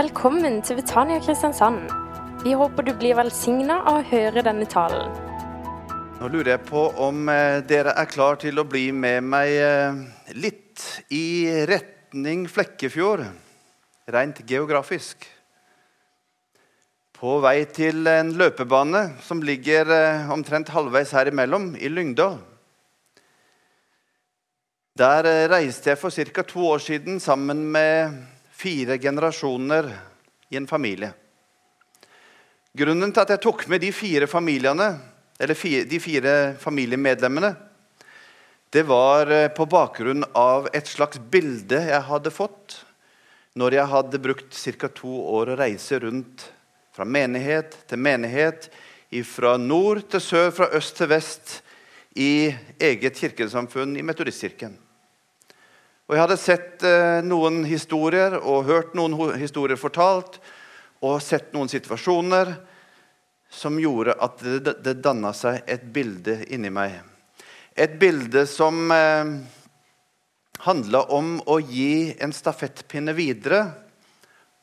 Velkommen til Betania Kristiansand. Vi håper du blir velsigna av å høre denne talen. Nå lurer jeg på om eh, dere er klar til å bli med meg eh, litt i retning Flekkefjord, rent geografisk. På vei til en løpebane som ligger eh, omtrent halvveis her imellom, i Lyngdal. Der reiste jeg for ca. to år siden sammen med fire generasjoner i en familie. Grunnen til at jeg tok med de fire fire, de fire familiemedlemmene, det var eh, på bakgrunn av et slags bilde jeg hadde fått når jeg hadde brukt ca. to år å reise rundt fra menighet til menighet, fra nord til sør, fra øst til vest, i eget kirkesamfunn i Metodistkirken. Og jeg hadde sett eh, noen historier og hørt noen historier fortalt og sett noen situasjoner som gjorde at det, det danna seg et bilde inni meg. Et bilde som eh, handla om å gi en stafettpinne videre.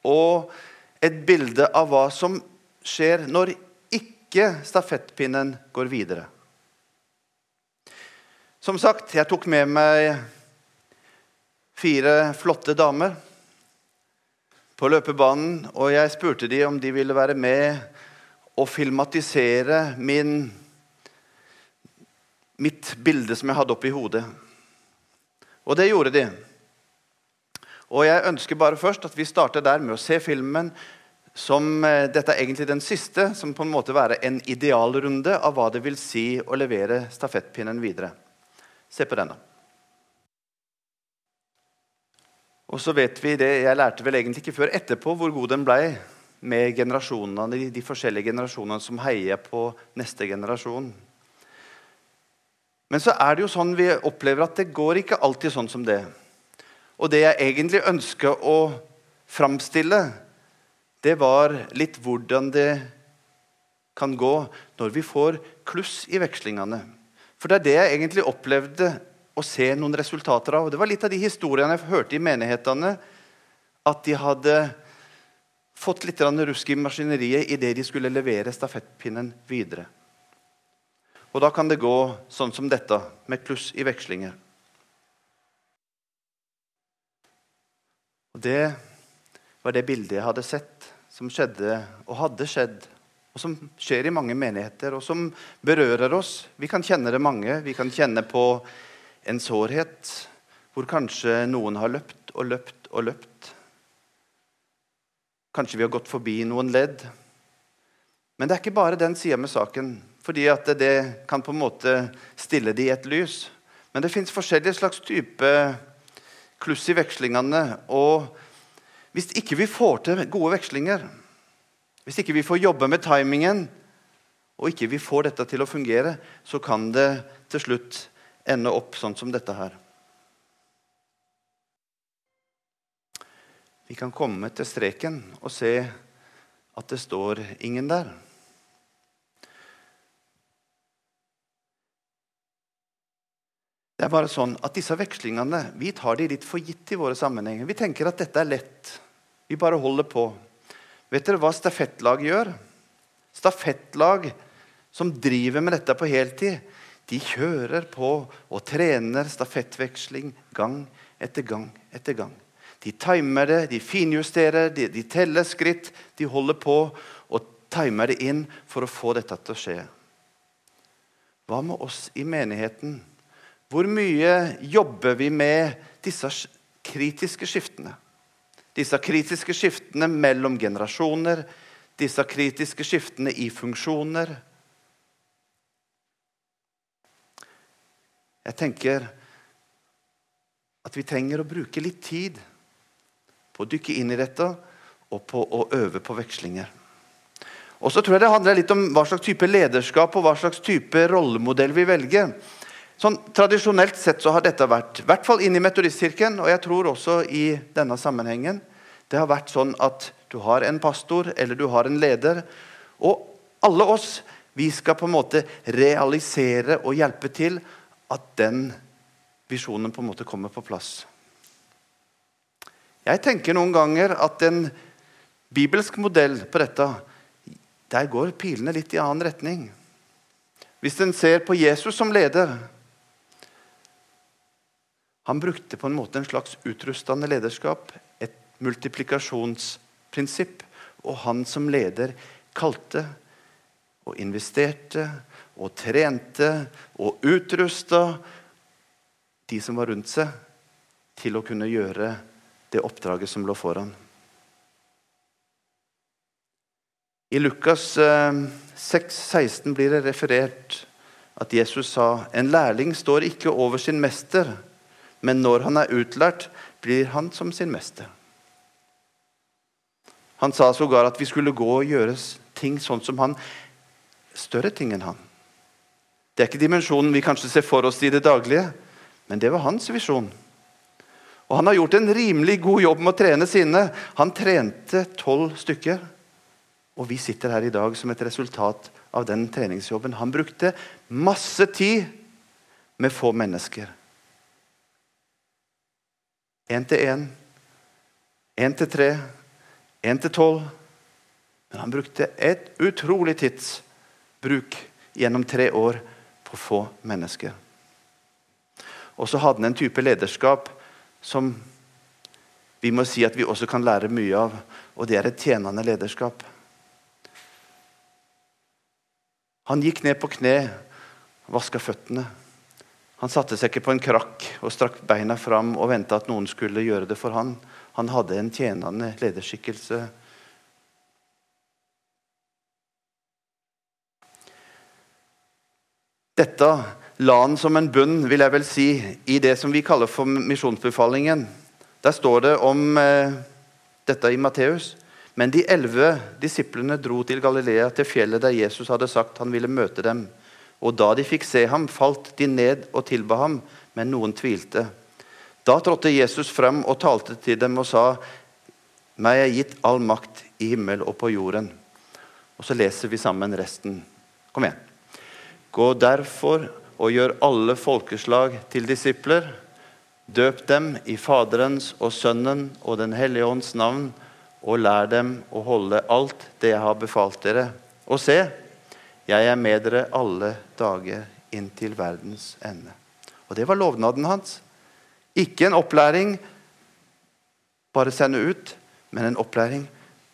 Og et bilde av hva som skjer når ikke stafettpinnen går videre. Som sagt, jeg tok med meg fire flotte damer på løpebanen, og jeg spurte dem om de ville være med og filmatisere min, mitt bilde som jeg hadde oppi hodet. Og det gjorde de. Og jeg ønsker bare først at vi starter der med å se filmen som eh, Dette er egentlig den siste, som på en måte være en idealrunde av hva det vil si å levere stafettpinnen videre. Se på den, da. Og så vet vi det, Jeg lærte vel egentlig ikke før etterpå hvor god den ble med generasjonene, de, de forskjellige generasjonene som heier på neste generasjon. Men så er det jo sånn vi opplever at det går ikke alltid sånn som det. Og det jeg egentlig ønsker å framstille, det var litt hvordan det kan gå når vi får kluss i vekslingene. For det er det jeg egentlig opplevde å se noen resultater av. Det var litt av de historiene jeg hørte i menighetene. At de hadde fått litt rusk i maskineriet idet de skulle levere stafettpinnen videre. Og da kan det gå sånn som dette, med kluss i vekslinger. Og Det var det bildet jeg hadde sett, som skjedde og hadde skjedd og som skjer i mange menigheter, og som berører oss. Vi kan kjenne det mange. Vi kan kjenne på en sårhet hvor kanskje noen har løpt og løpt og løpt. Kanskje vi har gått forbi noen ledd. Men det er ikke bare den sida med saken, fordi at det kan på en måte stille det i et lys. Men det fins forskjellige slags type kluss i vekslingene. Og hvis ikke vi får til gode vekslinger, hvis ikke vi får jobbe med timingen, og ikke vi får dette til å fungere, så kan det til slutt ende opp sånn som dette her. Vi kan komme til streken og se at det står ingen der. Det er bare sånn at Disse vekslingene vi tar de litt for gitt i våre sammenhenger. Vi tenker at dette er lett. Vi bare holder på. Vet dere hva stafettlag gjør? Stafettlag som driver med dette på heltid, de kjører på og trener stafettveksling gang etter gang etter gang. De timer det, de finjusterer, de, de teller skritt. De holder på og timer det inn for å få dette til å skje. Hva med oss i menigheten? Hvor mye jobber vi med disse kritiske skiftene? Disse kritiske skiftene mellom generasjoner, disse kritiske skiftene i funksjoner. Jeg tenker at vi trenger å bruke litt tid på å dykke inn i dette og på å øve på vekslinger. Og så tror jeg Det handler litt om hva slags type lederskap og hva slags type rollemodell vi velger. Sånn, Tradisjonelt sett så har dette vært, i hvert fall inn i metodistkirken, og jeg tror også i denne sammenhengen, det har vært sånn at du har en pastor eller du har en leder. Og alle oss vi skal på en måte realisere og hjelpe til at den visjonen på en måte kommer på plass. Jeg tenker noen ganger at en bibelsk modell på dette, der går pilene litt i annen retning. Hvis en ser på Jesus som leder Han brukte på en måte en slags utrustende lederskap, et multiplikasjonsprinsipp. Og han som leder kalte og investerte og trente og utrusta de som var rundt seg, til å kunne gjøre det oppdraget som lå foran. I Lukas 6, eh, 16 blir det referert at Jesus sa en lærling står ikke over sin mester, men når han er utlært, blir han som sin mester. Han sa sågar at vi skulle gå og gjøre ting sånn som han. Større ting enn han. Det er ikke dimensjonen vi kanskje ser for oss i det daglige, men det var hans visjon. Og han har gjort en rimelig god jobb med å trene sine. Han trente tolv stykker. Og vi sitter her i dag som et resultat av den treningsjobben. Han brukte masse tid med få mennesker. Én til én, én til tre, én til tolv. Men han brukte et utrolig tidsbruk gjennom tre år på få mennesker. Og så hadde han en type lederskap som vi må si at vi også kan lære mye av, og det er et tjenende lederskap. Han gikk ned på kne, vaska føttene. Han satte seg ikke på en krakk og strakk beina fram og venta at noen skulle gjøre det for han. Han hadde en tjenende lederskikkelse. Dette la han som en bunn, vil jeg vel si, i det som vi kaller for misjonsbefalingen. Der står det om eh, dette i Matteus. Men de elleve disiplene dro til Galilea, til fjellet der Jesus hadde sagt han ville møte dem. Og da de fikk se ham, falt de ned og tilba ham, men noen tvilte. Da trådte Jesus frem og talte til dem og sa, meg er gitt all makt i himmel og på jorden. Og så leser vi sammen resten. Kom igjen. Gå derfor og gjør alle folkeslag til disipler. Døp dem i Faderens og Sønnen og Den hellige ånds navn, og lær dem å holde alt det jeg har befalt dere. Og se, jeg er med dere alle dager inntil verdens ende. Og Det var lovnaden hans. Ikke en opplæring bare sende ut, men en opplæring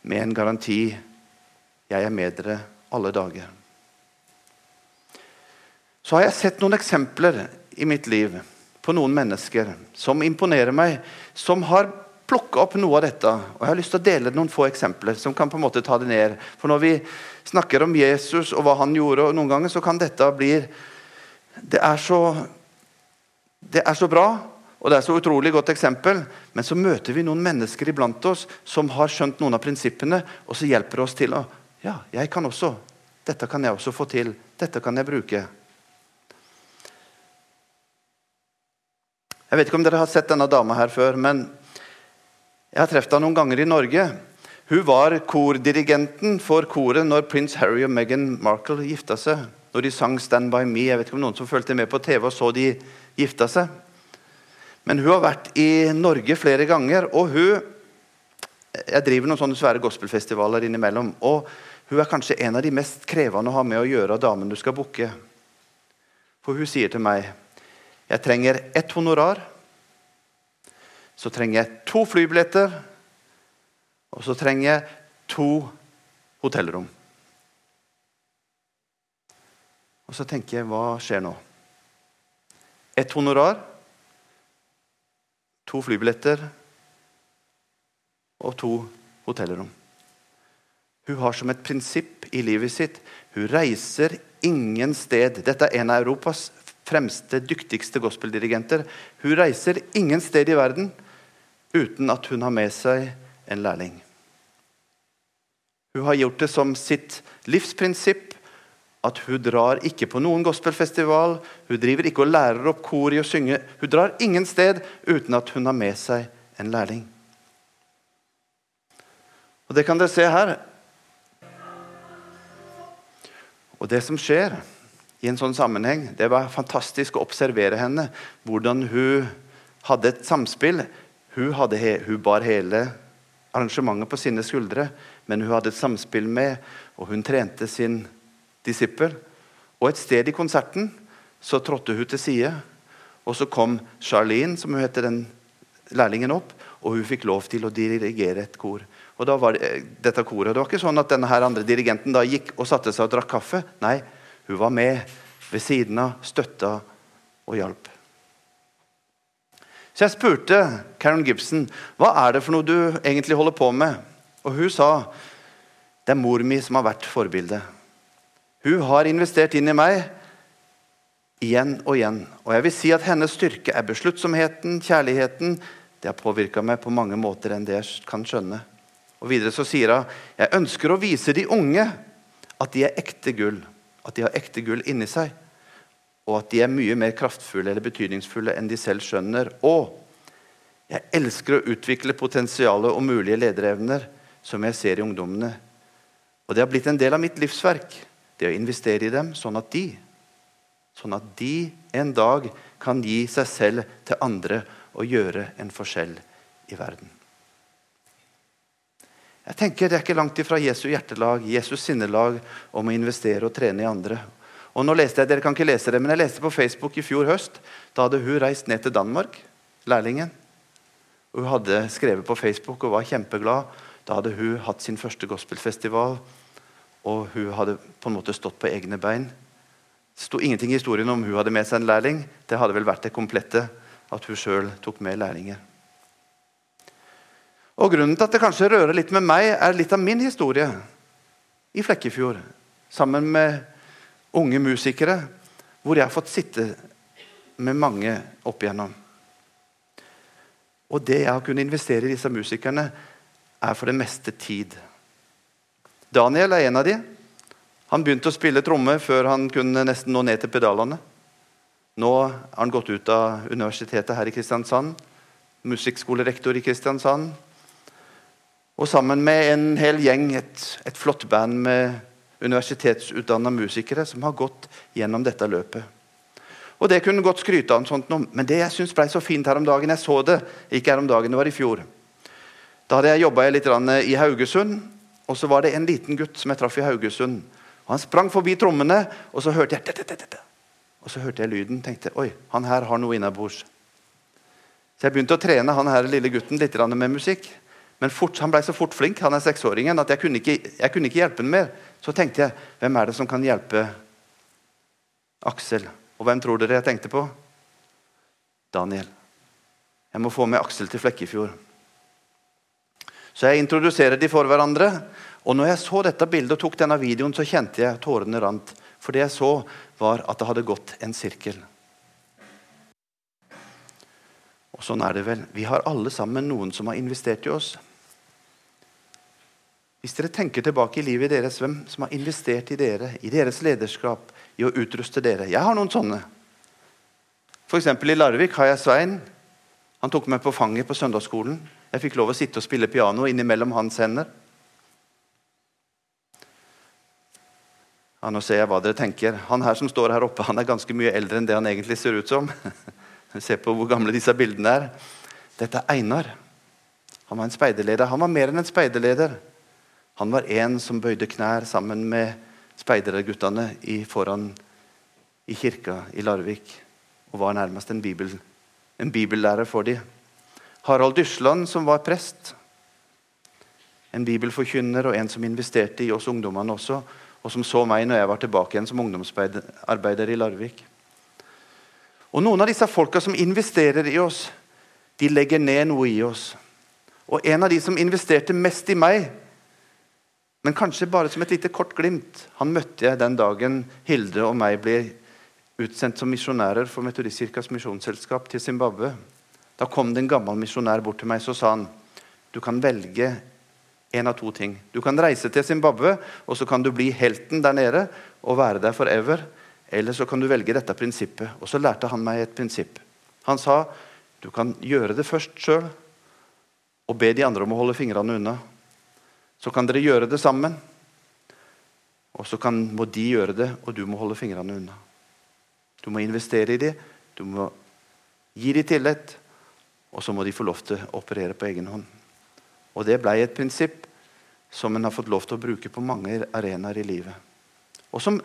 med en garanti. Jeg er med dere alle dager. Så har jeg sett noen eksempler i mitt liv på noen mennesker som imponerer meg, som har plukka opp noe av dette. Og Jeg har lyst til å dele noen få eksempler som kan på en måte ta det ned. For når vi snakker om Jesus og hva han gjorde, og noen ganger så kan dette bli Det er så, det er så bra, og det er så utrolig godt eksempel, men så møter vi noen mennesker iblant oss som har skjønt noen av prinsippene, og så hjelper oss til å Ja, jeg kan også. Dette kan jeg også få til. Dette kan jeg bruke. Jeg vet ikke om dere har sett denne dama her før, men jeg har truffet henne noen ganger i Norge. Hun var kordirigenten for koret når prins Harry og Meghan Markle gifta seg. Når de sang 'Stand by Me'. Jeg vet ikke om noen som fulgte med på TV og så de gifta seg. Men hun har vært i Norge flere ganger, og hun Jeg driver noen sånne svære gospelfestivaler innimellom. Og hun er kanskje en av de mest krevende å ha med å gjøre av damen du skal booke. For hun sier til meg jeg trenger ett honorar. Så trenger jeg to flybilletter. Og så trenger jeg to hotellrom. Og så tenker jeg hva skjer nå? Ett honorar, to flybilletter og to hotellrom. Hun har som et prinsipp i livet sitt hun reiser ingen sted. Dette er en av Europas fremste, dyktigste gospeldirigenter. Hun reiser ingen sted i verden uten at hun har med seg en lærling. Hun har gjort det som sitt livsprinsipp at hun drar ikke på noen gospelfestival. Hun driver ikke og lærer opp kor i å synge. Hun drar ingen sted uten at hun har med seg en lærling. Og Det kan dere se her. Og det som skjer i en sånn sammenheng. Det var fantastisk å observere henne. Hvordan hun hadde et samspill. Hun, hadde, hun bar hele arrangementet på sine skuldre, men hun hadde et samspill med, og hun trente sin disippel. Og et sted i konserten så trådte hun til side, og så kom Charlene, som hun heter, den lærlingen, opp, og hun fikk lov til å dirigere et kor. Og da var det, eh, dette koret. Det var ikke sånn at denne andre dirigenten da gikk og satte seg og drakk kaffe. Nei, hun var med ved siden av, støtta og hjalp. Så jeg spurte Karen Gibson hva er det for noe du egentlig holder på med. Og hun sa det er mor mi som har vært forbildet. Hun har investert inn i meg igjen og igjen. Og jeg vil si at hennes styrke er besluttsomheten, kjærligheten. Det har påvirka meg på mange måter enn det jeg kan skjønne. Og Videre så sier hun jeg ønsker å vise de unge at de er ekte gull. At de har ekte gull inni seg og at de er mye mer kraftfulle eller betydningsfulle enn de selv skjønner. Og jeg elsker å utvikle potensialet og mulige lederevner som jeg ser i ungdommene. Og det har blitt en del av mitt livsverk, det å investere i dem, sånn at de Sånn at de en dag kan gi seg selv til andre og gjøre en forskjell i verden. Jeg tenker Det er ikke langt ifra Jesu hjertelag, Jesus sinnelag om å investere og trene i andre. Og nå leste jeg, Dere kan ikke lese det, men jeg leste på Facebook i fjor høst. Da hadde hun reist ned til Danmark, lærlingen. Hun hadde skrevet på Facebook og var kjempeglad. Da hadde hun hatt sin første gospelfestival, og hun hadde på en måte stått på egne bein. Det sto ingenting i historien om hun hadde med seg en lærling. Det hadde vel vært det komplette at hun sjøl tok med lærlinger. Og Grunnen til at det kanskje rører litt med meg, er litt av min historie i Flekkefjord. Sammen med unge musikere, hvor jeg har fått sitte med mange opp igjennom. Og det jeg har kunnet investere i disse musikerne, er for det meste tid. Daniel er en av de. Han begynte å spille tromme før han kunne nesten nå ned til pedalene. Nå har han gått ut av universitetet her i Kristiansand. Musikkskolerektor i Kristiansand. Og sammen med en hel gjeng, et, et flott band med universitetsutdanna musikere som har gått gjennom dette løpet. Og Det kunne godt skryte av, sånt, men det jeg syns ble så fint her om dagen Jeg så det ikke her om dagen, det var i fjor. Da hadde jeg jobba litt i Haugesund, og så var det en liten gutt som jeg traff i Haugesund. Han sprang forbi trommene, og så hørte jeg dette, dette. Og så hørte jeg lyden tenkte oi, han her har noe innabords. Så jeg begynte å trene han her lille gutten litt med musikk. Men fort, han ble så fort flink, han er seksåringen, at jeg kunne, ikke, jeg kunne ikke hjelpe ham mer. Så tenkte jeg hvem er det som kan hjelpe Aksel? Og hvem tror dere jeg tenkte på? Daniel. Jeg må få med Aksel til Flekkefjord. Så jeg introduserer de for hverandre. Og når jeg så dette bildet og tok denne videoen, så kjente jeg tårene rant. For det jeg så, var at det hadde gått en sirkel. Og sånn er det vel. Vi har alle sammen noen som har investert i oss. Hvis dere tenker tilbake i livet deres, hvem som har investert i dere, i deres lederskap, i å utruste dere Jeg har noen sånne. F.eks. i Larvik har jeg Svein. Han tok meg på fanget på søndagsskolen. Jeg fikk lov å sitte og spille piano innimellom hans hender. Ja, nå ser jeg hva dere tenker. Han her som står her oppe, han er ganske mye eldre enn det han egentlig ser ut som. Se på hvor gamle disse bildene er. Dette er Einar. Han var en speiderleder. Han var mer enn en speiderleder. Han var en som bøyde knær sammen med speiderguttene foran i kirka i Larvik og var nærmest en, bibel, en bibellærer for dem. Harald Dysland, som var prest. En bibelforkynner og en som investerte i oss ungdommene også, og som så meg når jeg var tilbake igjen som ungdomsarbeider i Larvik. Og Noen av disse folka som investerer i oss, de legger ned noe i oss. Og En av de som investerte mest i meg, men kanskje bare som et lite kort glimt. Han møtte jeg den dagen Hilde og meg ble utsendt som misjonærer for Metodistkirkas misjonsselskap til Zimbabwe. Da kom det en gammel misjonær bort til meg så sa han, du kan velge en av to ting. Du kan reise til Zimbabwe, og så kan du bli helten der nede og være der forever. Eller så kan du velge dette prinsippet. Og så lærte han meg et prinsipp. Han sa du kan gjøre det først sjøl og be de andre om å holde fingrene unna. Så kan dere gjøre det sammen. Og så kan, må de gjøre det, og du må holde fingrene unna. Du må investere i dem, du må gi dem tillit, og så må de få lov til å operere på egen hånd. Og det ble et prinsipp som en har fått lov til å bruke på mange arenaer i livet. Og som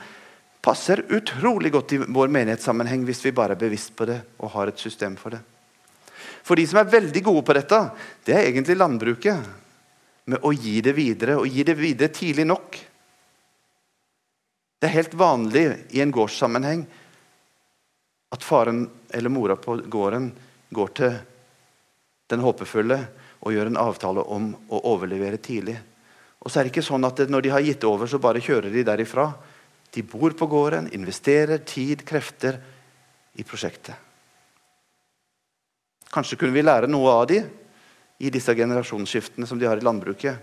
passer utrolig godt i vår menighetssammenheng hvis vi bare er bevisst på det og har et system for det. For de som er veldig gode på dette, det er egentlig landbruket. Med å gi det videre, og gi det videre tidlig nok. Det er helt vanlig i en gårdssammenheng at faren eller mora på gården går til den håpefulle og gjør en avtale om å overlevere tidlig. Og så er det ikke sånn at Når de har gitt over, så bare kjører de derifra. De bor på gården, investerer tid, krefter i prosjektet. Kanskje kunne vi lære noe av dem i disse generasjonsskiftene som de har i landbruket.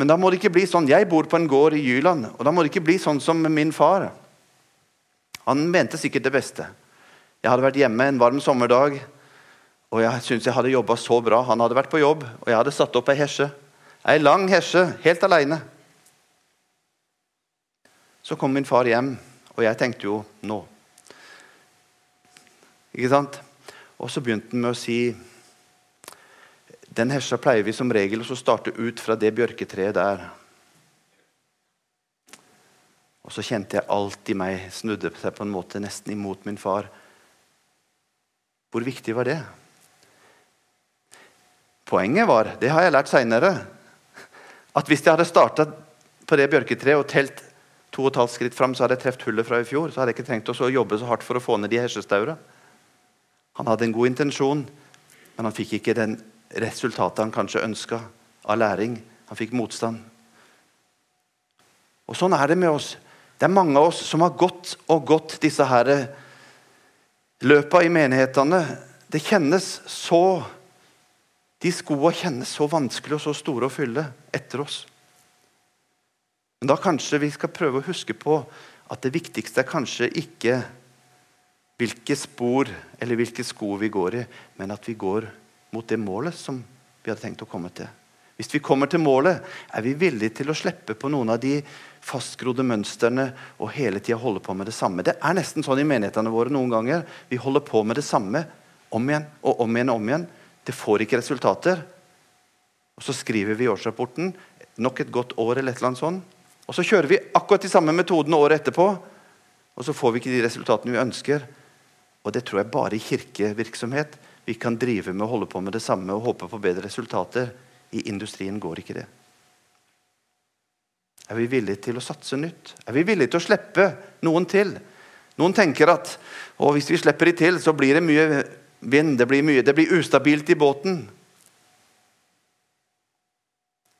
Men da må det ikke bli sånn. Jeg bor på en gård i Jyland, og da må det ikke bli sånn som min far. Han mente sikkert det beste. Jeg hadde vært hjemme en varm sommerdag, og jeg syntes jeg hadde jobba så bra. Han hadde vært på jobb, og jeg hadde satt opp ei hesje. Ei lang hesje, helt aleine. Så kom min far hjem, og jeg tenkte jo nå. Ikke sant? Og så begynte han med å si Den hesja pleier vi som regel å starte ut fra det bjørketreet der. Og så kjente jeg alt i meg snudde seg på en måte nesten imot min far. Hvor viktig var det? Poenget var, det har jeg lært seinere, at hvis jeg hadde starta på det bjørketreet og telt to og et halvt skritt fram, så hadde jeg truffet hullet fra i fjor. Så hadde jeg ikke trengt å jobbe så hardt for å få ned de hesjestaura. Han hadde en god intensjon, men han fikk ikke den resultatet han kanskje ønska av læring. Han fikk motstand. Og Sånn er det med oss. Det er mange av oss som har gått og gått disse her løpa i menighetene. Det kjennes så De skoa kjennes så vanskelig og så store å fylle etter oss. Men da kanskje vi skal prøve å huske på at det viktigste er kanskje ikke hvilke spor eller hvilke sko vi går i, men at vi går mot det målet som vi hadde tenkt å komme til. Hvis vi kommer til målet, er vi villige til å slippe på noen av de fastgrodde mønstrene og hele tida holde på med det samme. Det er nesten sånn i menighetene våre noen ganger. Vi holder på med det samme om igjen og om igjen. og om igjen. Det får ikke resultater. Og Så skriver vi i årsrapporten nok et godt år, eller et eller annet sånt. Og så kjører vi akkurat de samme metodene året etterpå, og så får vi ikke de resultatene vi ønsker. Og det tror jeg bare i kirkevirksomhet vi kan drive med å holde på med det samme og håpe på bedre resultater. I industrien går ikke det. Er vi villige til å satse nytt? Er vi villige til å slippe noen til? Noen tenker at å, hvis vi slipper de til, så blir det mye vind, det blir, mye, det blir ustabilt i båten.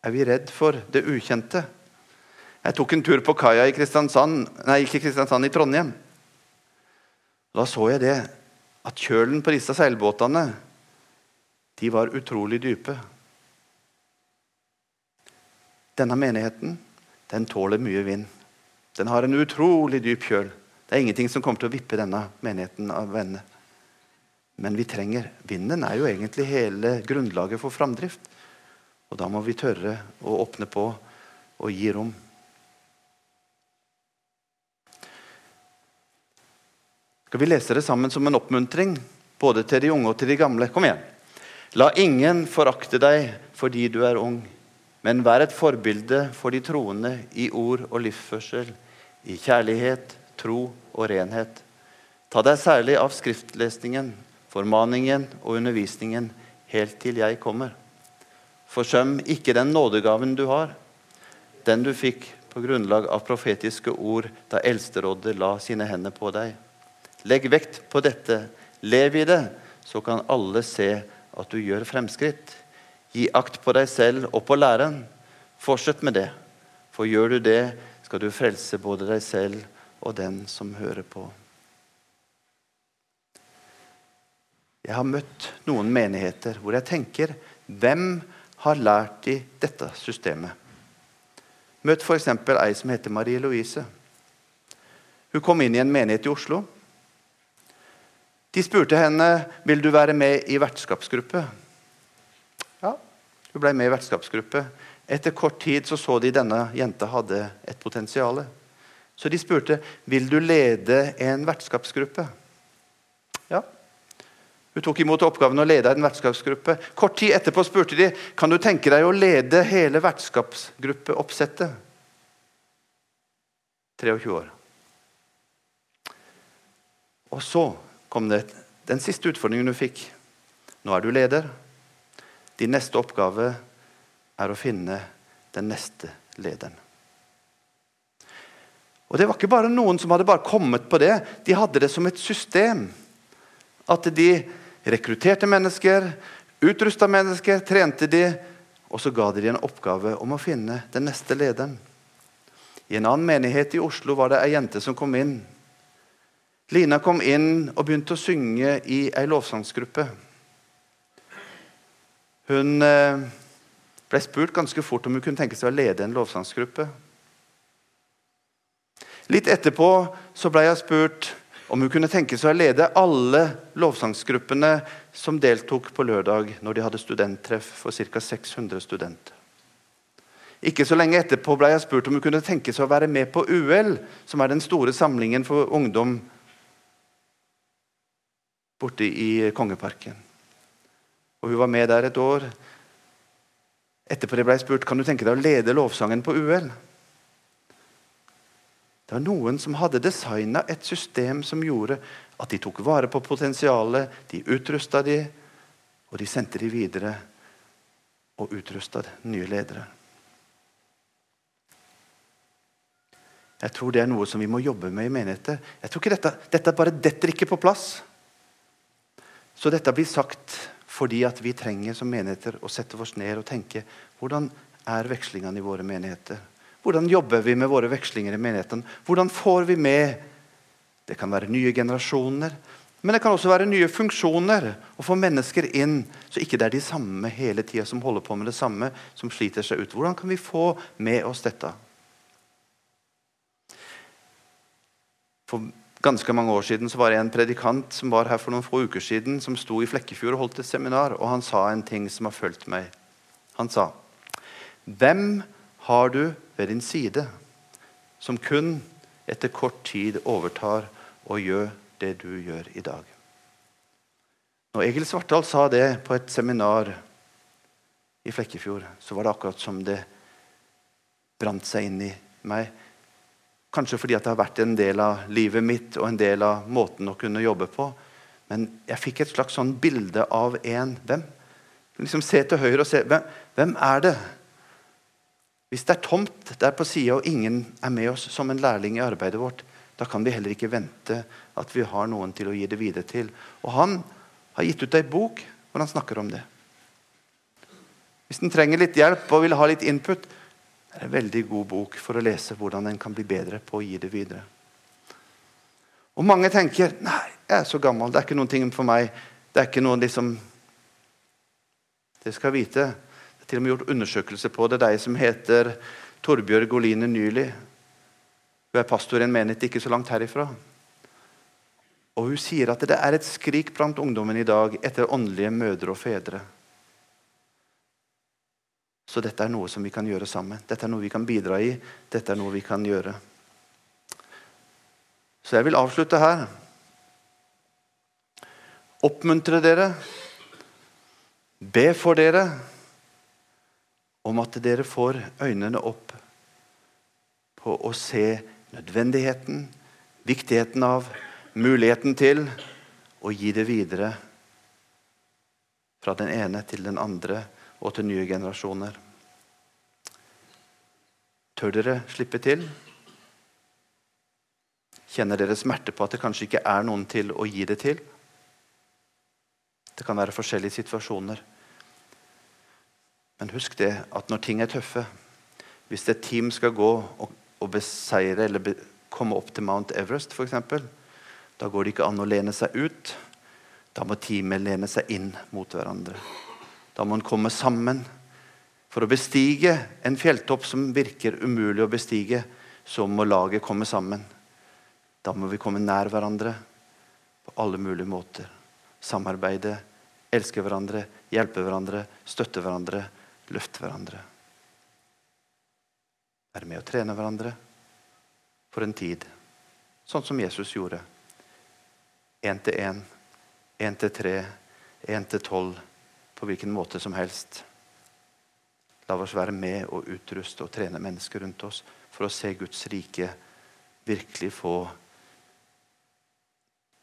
Er vi redd for det ukjente? Jeg tok en tur på kaia i Kristiansand, nei, ikke Kristiansand, i Trondheim. Da så jeg det, at kjølen på disse seilbåtene de var utrolig dype. Denne menigheten den tåler mye vind. Den har en utrolig dyp kjøl. Det er ingenting som kommer til å vippe denne menigheten av venner. Men vi trenger Vinden er jo egentlig hele grunnlaget for framdrift. Og da må vi tørre å åpne på og gi rom. Skal vi lese det sammen som en oppmuntring, både til de unge og til de gamle? Kom igjen. La ingen forakte deg fordi du er ung, men vær et forbilde for de troende i ord og livsførsel, i kjærlighet, tro og renhet. Ta deg særlig av skriftlesningen, formaningen og undervisningen helt til jeg kommer. Forsøm ikke den nådegaven du har, den du fikk på grunnlag av profetiske ord da Eldsterådet la sine hender på deg. Legg vekt på dette. Lev i det, så kan alle se at du gjør fremskritt. Gi akt på deg selv og på læren. Fortsett med det, for gjør du det, skal du frelse både deg selv og den som hører på. Jeg har møtt noen menigheter hvor jeg tenker Hvem har lært de dette systemet? Møtt f.eks. ei som heter Marie Louise. Hun kom inn i en menighet i Oslo. De spurte henne vil du være med i vertskapsgruppe. Ja, hun ble med i vertskapsgruppe. Etter kort tid så, så de denne jenta hadde et potensial. Så de spurte vil du lede en vertskapsgruppe. Ja. Hun tok imot oppgaven å lede en vertskapsgruppe. Kort tid etterpå spurte de kan du tenke deg å lede hele vertskapsgruppeoppsettet. 23 år. Og så kom det den siste utfordringen du fikk. Nå er du leder. Din neste oppgave er å finne den neste lederen. Og Det var ikke bare noen som hadde bare kommet på det. De hadde det som et system. At de rekrutterte mennesker, utrusta mennesker, trente de, og så ga de dem en oppgave om å finne den neste lederen. I en annen menighet i Oslo var det ei jente som kom inn. Lina kom inn og begynte å synge i ei lovsangsgruppe. Hun eh, ble spurt ganske fort om hun kunne tenke seg å lede en lovsangsgruppe. Litt etterpå så ble jeg spurt om hun kunne tenke seg å lede alle lovsangsgruppene som deltok på lørdag når de hadde studenttreff for ca. 600 studenter. Ikke så lenge etterpå ble jeg spurt om hun kunne tenke seg å være med på UL, som er den store samlingen for ungdom borte i Kongeparken. Og Hun var med der et år. Etterpå ble jeg spurt kan du tenke deg å lede lovsangen på UL. Det var noen som hadde designa et system som gjorde at de tok vare på potensialet, de utrusta de, og de sendte de videre og utrusta nye ledere. Jeg tror det er noe som vi må jobbe med i menigheter. Jeg tror ikke dette, dette bare detter ikke på plass. Så dette blir sagt fordi at vi trenger som menigheter å sette oss ned og tenke hvordan er vekslingene i våre menigheter? Hvordan jobber vi med våre vekslinger i menigheten? Hvordan får vi med Det kan være nye generasjoner, men det kan også være nye funksjoner. Å få mennesker inn så ikke det er de samme hele tida som holder på med det samme, som sliter seg ut. Hvordan kan vi få med oss dette? For ganske mange år siden så var det en predikant som var her for noen få uker siden, som sto i Flekkefjord og holdt et seminar, og han sa en ting som har fulgt meg. Han sa Hvem har du ved din side, som kun etter kort tid overtar og gjør det du gjør i dag. Når Egil Svartdal sa det på et seminar i Flekkefjord, så var det akkurat som det brant seg inn i meg. Kanskje fordi det har vært en del av livet mitt og en del av måten å kunne jobbe på. Men jeg fikk et slags sånn bilde av en hvem. Liksom Se til høyre og se hvem, hvem er det hvis det er tomt der på sida og ingen er med oss som en lærling i arbeidet vårt, da kan vi heller ikke vente at vi har noen til å gi det videre til. Og han har gitt ut ei bok hvor han snakker om det. Hvis en trenger litt hjelp og vil ha litt input, er en veldig god bok for å lese hvordan en kan bli bedre på å gi det videre. Og mange tenker nei, jeg er så gammel, det er ikke noen ting for meg. Det er ikke noe liksom Det skal vite til og med gjort undersøkelse på det. De som heter Torbjørg Oline Nyli. Hun er pastor i en menighet ikke så langt herifra. Og Hun sier at det er et skrik blant ungdommen i dag etter åndelige mødre og fedre. Så dette er noe som vi kan gjøre sammen. Dette er noe vi kan bidra i. Dette er noe vi kan gjøre. Så jeg vil avslutte her. Oppmuntre dere. Be for dere om at dere får øynene opp på å se nødvendigheten, viktigheten av, muligheten til å gi det videre fra den ene til den andre og til nye generasjoner. Tør dere slippe til? Kjenner dere smerte på at det kanskje ikke er noen til å gi det til? Det kan være forskjellige situasjoner. Men husk det at når ting er tøffe Hvis et team skal gå og, og beseire eller be, komme opp til Mount Everest f.eks., da går det ikke an å lene seg ut. Da må teamet lene seg inn mot hverandre. Da må en komme sammen. For å bestige en fjelltopp som virker umulig å bestige, så må laget komme sammen. Da må vi komme nær hverandre på alle mulige måter. Samarbeide, elske hverandre, hjelpe hverandre, støtte hverandre løfte hverandre. Være med å trene hverandre for en tid, sånn som Jesus gjorde. Én til én, én til tre, 1 til 12 på hvilken måte som helst. La oss være med og utruste og trene mennesker rundt oss for å se Guds rike virkelig få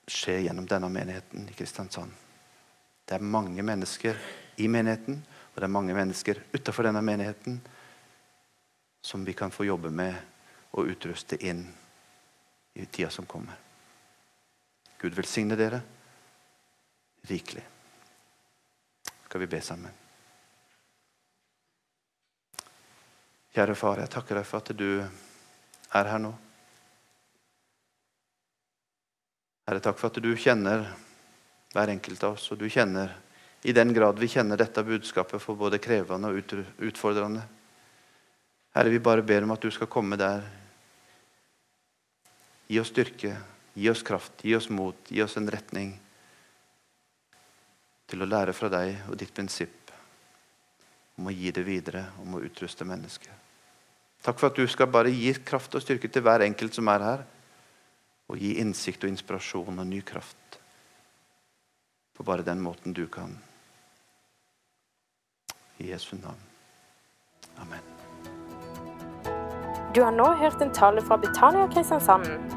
skje gjennom denne menigheten i Kristiansand. Det er mange mennesker i menigheten, og det er mange mennesker utenfor denne menigheten som vi kan få jobbe med og utruste inn i tida som kommer. Gud velsigne dere rikelig. Skal vi be sammen? Kjære far, jeg takker deg for at du er her nå. Herre, takk for at du kjenner hver enkelt av oss, og du kjenner i den grad vi kjenner dette budskapet for både krevende og utfordrende. Herre, vi bare ber om at du skal komme der. Gi oss styrke, gi oss kraft, gi oss mot, gi oss en retning til å lære fra deg og ditt prinsipp om å gi det videre, om å utruste mennesket. Takk for at du skal bare gi kraft og styrke til hver enkelt som er her, og gi innsikt og inspirasjon og ny kraft på bare den måten du kan. I Jesu navn. Amen. Du har nå hørt en tale fra Betania Kristiansand.